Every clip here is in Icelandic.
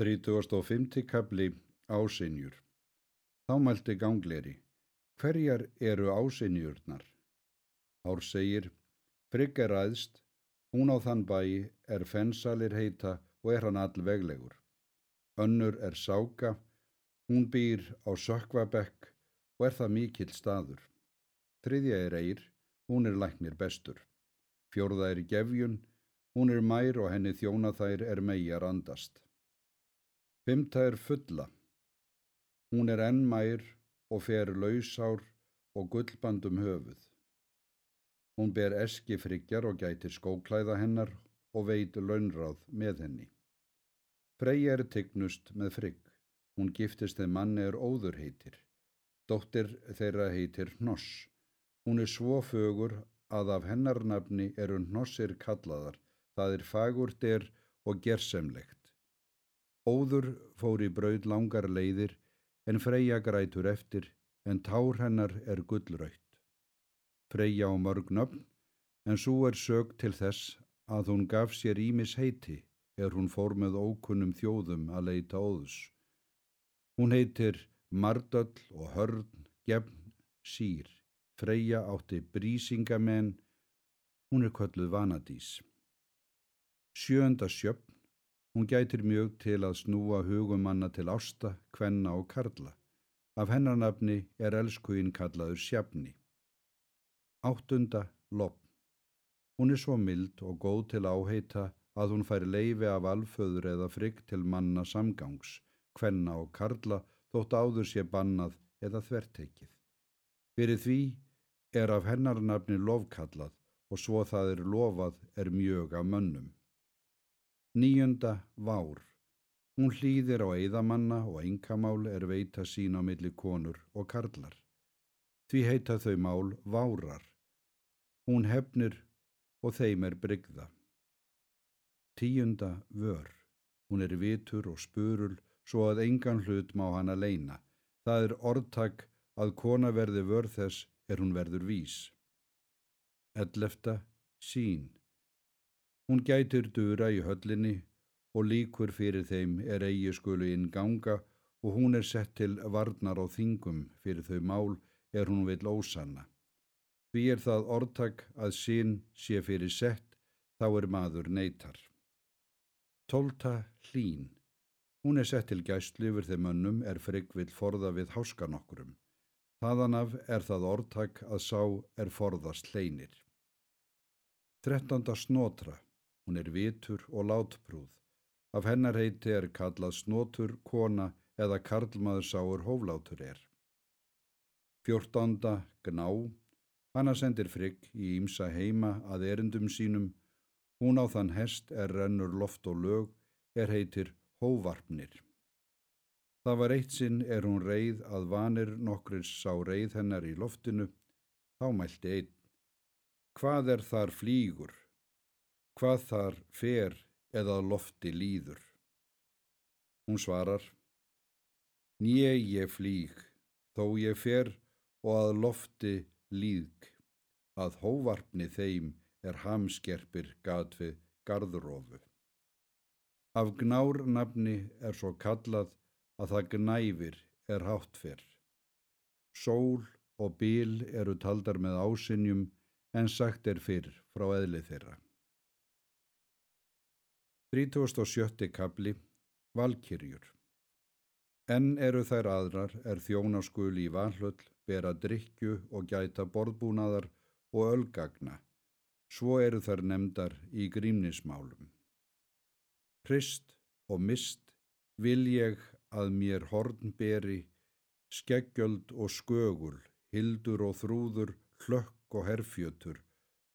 35. kapli Ásinjur Þá mælti gangleri Hverjar eru ásinjurnar? Ár segir Frigg er aðst, hún á þann bæ er fensalir heita og er hann allveglegur. Önnur er sáka, hún býr á sökvabekk og er það mikill staður. Þriðja er eir, hún er læknir bestur. Fjórða er gefjun, hún er mær og henni þjóna þær er megar andast. Fymta er fulla. Hún er enn mær og fer lausár og gullbandum höfuð. Hún ber eski friggjar og gætir skóklæða hennar og veit launráð með henni. Freyja er tygnust með frigg. Hún giftist þeim manni er óður heitir. Dóttir þeirra heitir Hnoss. Hún er svo fögur að af hennarnafni eru Hnossir kallaðar. Það er fagurt er og gersemlegt. Óður fór í braud langar leiðir en Freyja grætur eftir en tár hennar er gullraut. Freyja á mörg nöfn en svo er sög til þess að hún gaf sér ímis heiti er hún fór með ókunnum þjóðum að leita óðs. Hún heitir Mardöll og Hörn, Gefn, Sýr. Freyja átti brísingamenn, hún er kölluð Vanadís. Sjönda sjöfn Hún gætir mjög til að snúa hugumanna til ásta, kvenna og karla. Af hennarnafni er elskuinn kallaður sjafni. Áttunda lopn. Hún er svo mild og góð til áheita að hún fær leifi af alföður eða frigg til manna samgangs, kvenna og karla þótt áður sé bannað eða þvertekið. Fyrir því er af hennarnafni lofkallað og svo það er lofað er mjög af mönnum. Níunda vár. Hún hlýðir á eðamanna og engamál er veita sín á milli konur og karlar. Því heita þau mál várar. Hún hefnir og þeim er bryggða. Tíunda vör. Hún er vitur og spurul svo að engan hlut má hana leina. Það er orðtak að kona verði vörð þess er hún verður vís. Ellefta sín. Hún gætir dura í höllinni og líkur fyrir þeim er eigi skulu inn ganga og hún er sett til varnar á þingum fyrir þau mál er hún vil ósanna. Því er það orðtak að sín sé fyrir sett þá er maður neytar. Tólta hlín. Hún er sett til gæstlu yfir þeim önnum er frigg vil forða við háskan okkurum. Þaðanaf er það orðtak að sá er forðast hleinir. Þrettanda snotra. Hún er vitur og látprúð. Af hennar heiti er kallað snotur, kona eða karlmaður sáur hóflátur er. Fjórtánda gná. Hanna sendir frigg í ímsa heima að erendum sínum. Hún á þann hest er rennur loft og lög, er heitir hóvarpnir. Það var eitt sinn er hún reið að vanir nokkris sá reið hennar í loftinu, þá mælti einn. Hvað er þar flýgur? Hvað þar fer eða lofti líður. Hún svarar, Nýje ég flýg, þó ég fer og að lofti líðg, að hóvarpni þeim er hamskerpir gat við garðrófu. Af gnárnafni er svo kallað að það gnæfir er hátt fyrr. Sól og bíl eru taldar með ásinjum en sagt er fyrr frá eðlið þeirra. 37. kabli Valkyrjur Enn eru þær aðrar er þjónaskul í valhöll, bera drikju og gæta borðbúnaðar og ölgagna. Svo eru þær nefndar í grímnismálum. Hrist og mist vil ég að mér horn beri, skeggjöld og skögul, hildur og þrúður, hlökk og herfjötur,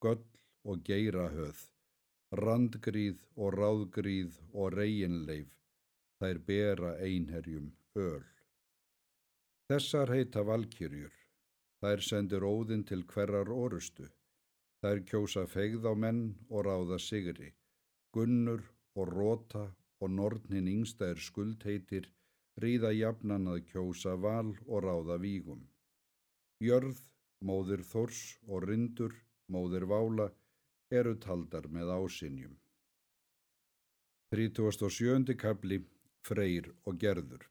göll og geirahöð randgríð og ráðgríð og reginleif, þær bera einherjum öl. Þessar heita valkyrjur, þær sendir óðinn til hverjar orustu, þær kjósa feigð á menn og ráða sigri, gunnur og róta og nortnin yngsta er skuldheitir, ríða jafnan að kjósa val og ráða vígum. Jörð, móðir þors og rindur, móðir vála, eru taldar með ásinjum. 37. kapli Freyr og Gerður.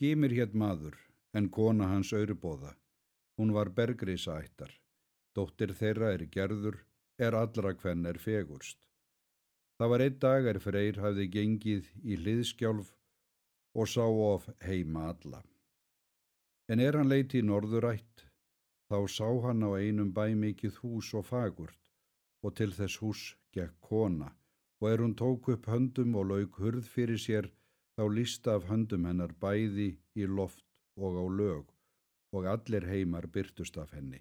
Gímir hétt maður, en kona hans auðrbóða. Hún var bergriðsættar. Dóttir þeirra er Gerður, er allra hvenn er fegurst. Það var einn dag er Freyr hafði gengið í hliðskjálf og sá of heima alla. En er hann leiti í norðurætt, þá sá hann á einum bæ mikið hús og fagurt og til þess hús gekk kona og er hún tók upp höndum og lauk hurð fyrir sér þá lísta af höndum hennar bæði í loft og á lög og allir heimar byrtust af henni.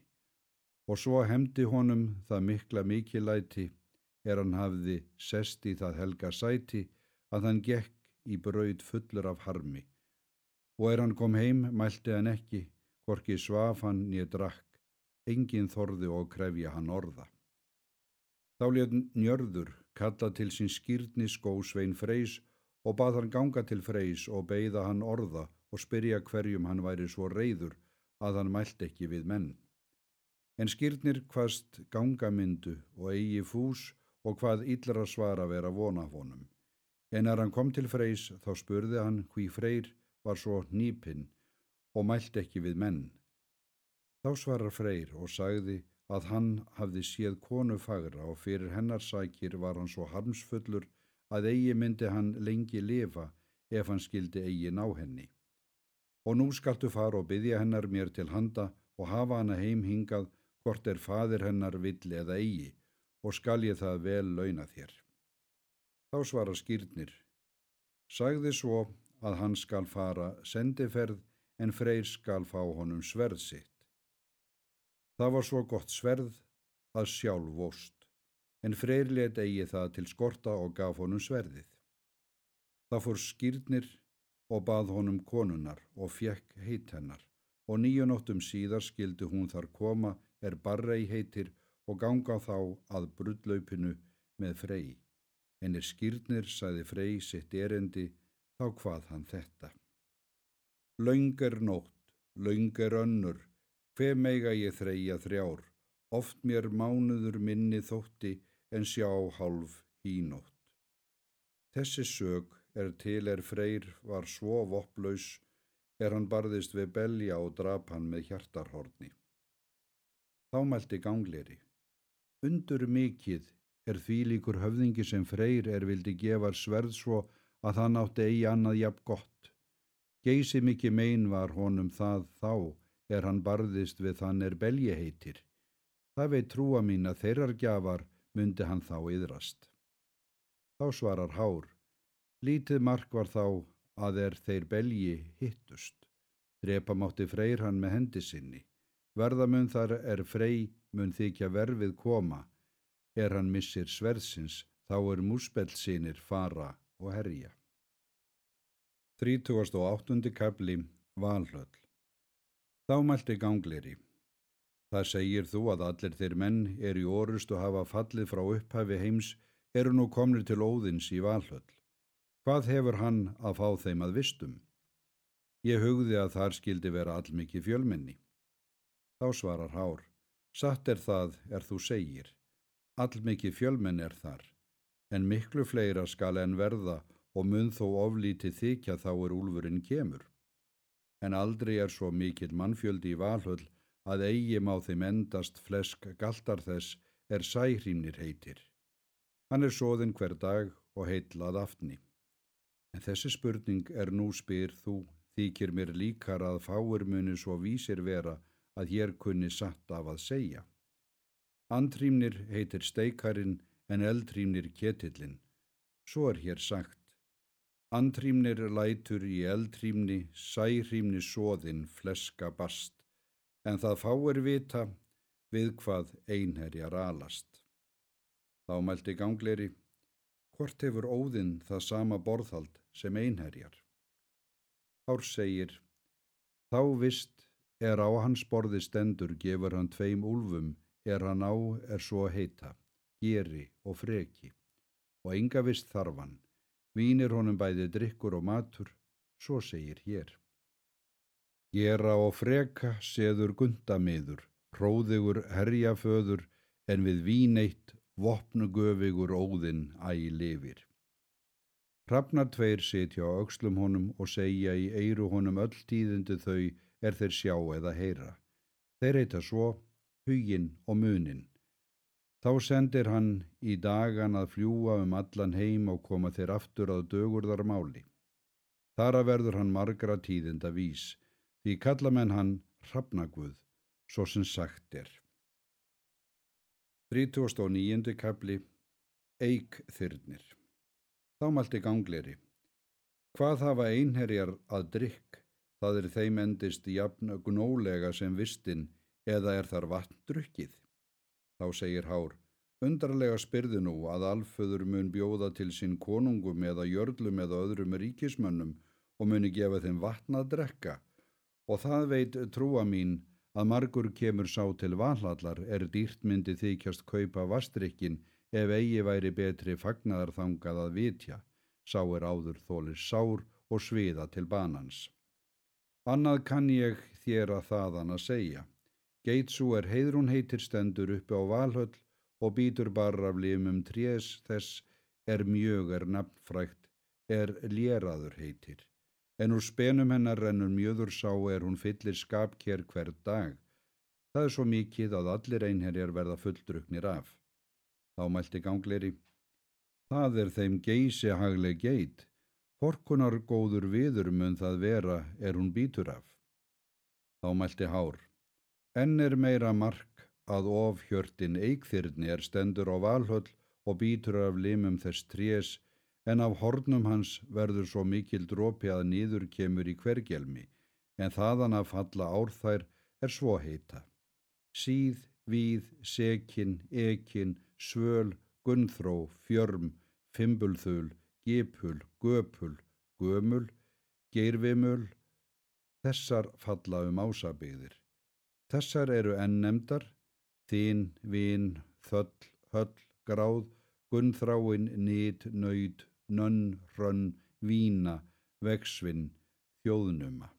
Og svo hemdi honum það mikla mikilæti er hann hafði sest í það helga sæti að hann gekk í braud fullur af harmi. Og er hann kom heim mælti hann ekki, hvorki svaf hann nýja drakk, engin þorði og krefja hann orða. Þá létt njörður kalla til sín skýrni skósvein freys og bað hann ganga til freys og beigða hann orða og spyrja hverjum hann væri svo reyður að hann mælt ekki við menn. En skýrnir hvaðst gangamyndu og eigi fús og hvað illra svara vera vona honum. En er hann kom til freys þá spurði hann hví freyr var svo nýpinn og mælt ekki við menn. Þá svarar freyr og sagði að hann hafði séð konu fagra og fyrir hennar sækir var hann svo harmsfullur að eigi myndi hann lengi lifa ef hann skildi eigi ná henni. Og nú skaltu fara og byggja hennar mér til handa og hafa hana heim hingað hvort er fadir hennar villi eða eigi og skal ég það vel launa þér. Þá svara skýrnir. Sagði svo að hann skal fara sendiferð en freyr skal fá honum sverð sitt. Það var svo gott sverð að sjálf vost, en freyr let eigi það til skorta og gaf honum sverðið. Það fór skýrnir og bað honum konunar og fjekk heit hennar og nýjunóttum síðar skildi hún þar koma er barrei heitir og ganga þá að brudlaupinu með frey. En er skýrnir, sagði frey sitt erendi, þá hvað hann þetta. Laung er nótt, laung er önnur, Hve meiga ég þreja þrjár, oft mér mánuður minni þótti en sjá hálf hínótt. Þessi sög er til er freyr var svo vopplaus er hann barðist við belja og drap hann með hjartarhorni. Þá mælti gangleri. Undur mikið er því líkur höfðingi sem freyr er vildi gefa sverð svo að hann átti eigi annað jafn gott. Geysi mikið mein var honum það þá er hann barðist við þann er belgi heitir. Það veit trúa mín að þeirrar gjafar myndi hann þá yðrast. Þá svarar Hár, lítið mark var þá að er þeir belgi hittust. Drepa mátti freyr hann með hendi sinni. Verðamun þar er frey mun þykja verfið koma. Er hann missir sverðsins, þá er múspelsinir fara og herja. 38. kapli Valhöll Þá mælti gangleri. Það segir þú að allir þeir menn er í orust og hafa fallið frá upphafi heims eru nú komnir til óðins í valhöll. Hvað hefur hann að fá þeim að vistum? Ég hugði að þar skildi vera allmikið fjölmenni. Þá svarar Hár. Satt er það er þú segir. Allmikið fjölmenn er þar. En miklu fleira skal en verða og mun þó oflítið þykja þá er úlfurinn kemur en aldrei er svo mikill mannfjöldi í valhöll að eigi má þeim endast flesk galtar þess er sæhrýmnir heitir. Hann er sóðinn hver dag og heitlað aftni. En þessi spurning er nú spyr þú, þykir mér líkar að fáir muni svo vísir vera að hér kunni satt af að segja. Andrýmnir heitir steikarinn en eldrýmnir ketillin. Svo er hér sagt, Andrýmnir lætur í eldrýmni, særýmni svoðinn fleska bast, en það fáir vita við hvað einherjar alast. Þá mælti gangleri, hvort hefur óðinn það sama borðhald sem einherjar? Hár segir, þá vist er á hans borði stendur gefur hann tveim úlfum, er hann á er svo heita, geri og freki, og enga vist þarfan Vínir honum bæði drikkur og matur, svo segir hér. Gera og freka seður gundamiður, hróðigur herjaföður, en við víneitt vopnugöfigur óðinn æg lifir. Hrafnar tveir sitja á aukslum honum og segja í eiru honum öll tíðindi þau er þeir sjá eða heyra. Þeir heita svo huginn og munin. Þá sendir hann í dagan að fljúa um allan heim og koma þeir aftur að dögurðar máli. Þar að verður hann margra tíðinda vís, því kalla menn hann Hrafnaguð, svo sem sagt er. 39. kapli Eik þyrnir Þá malti gangleri. Hvað hafa einherjar að drikk, það er þeim endist jafn gnólega sem vistin eða er þar vatn drukkið? Þá segir Hár, undarlega spyrði nú að alföður mun bjóða til sín konungum eða jörlum eða öðrum ríkismönnum og muni gefa þeim vatn að drekka og það veit trúa mín að margur kemur sá til valhallar er dýrt myndi þykjast kaupa vastrykkin ef eigi væri betri fagnadarþangað að vitja, sá er áður þólir sár og sviða til banans. Annað kann ég þér að þaðan að segja. Geitsú er heiðrún heitir stendur uppi á valhöll og býtur bara af limum trés þess er mjög er nafnfrækt, er léraður heitir. En úr spenum hennar rennur mjöður sá er hún fyllir skapkér hver dag. Það er svo mikið að allir einherjar verða fulldruknir af. Þá mælti gangleri. Það er þeim geysi hagleg geit. Forkunar góður viður mun það vera er hún býtur af. Þá mælti hár. Enn er meira mark að ofhjörtin eikþyrni er stendur á valhöll og býtur af limum þess trés en af hornum hans verður svo mikil drópi að nýður kemur í hvergelmi en þaðan að falla árþær er svo heita. Síð, víð, sekin, ekin, svöl, gunnþró, fjörm, fimbulþul, gipul, göpul, gömul, geirvimul, þessar falla um ásabigðir. Þessar eru ennemdar, þín, vín, þöll, höll, gráð, gunnþráin, nýt, nöyt, nönn, hrönn, vína, veksvinn, þjóðnuma.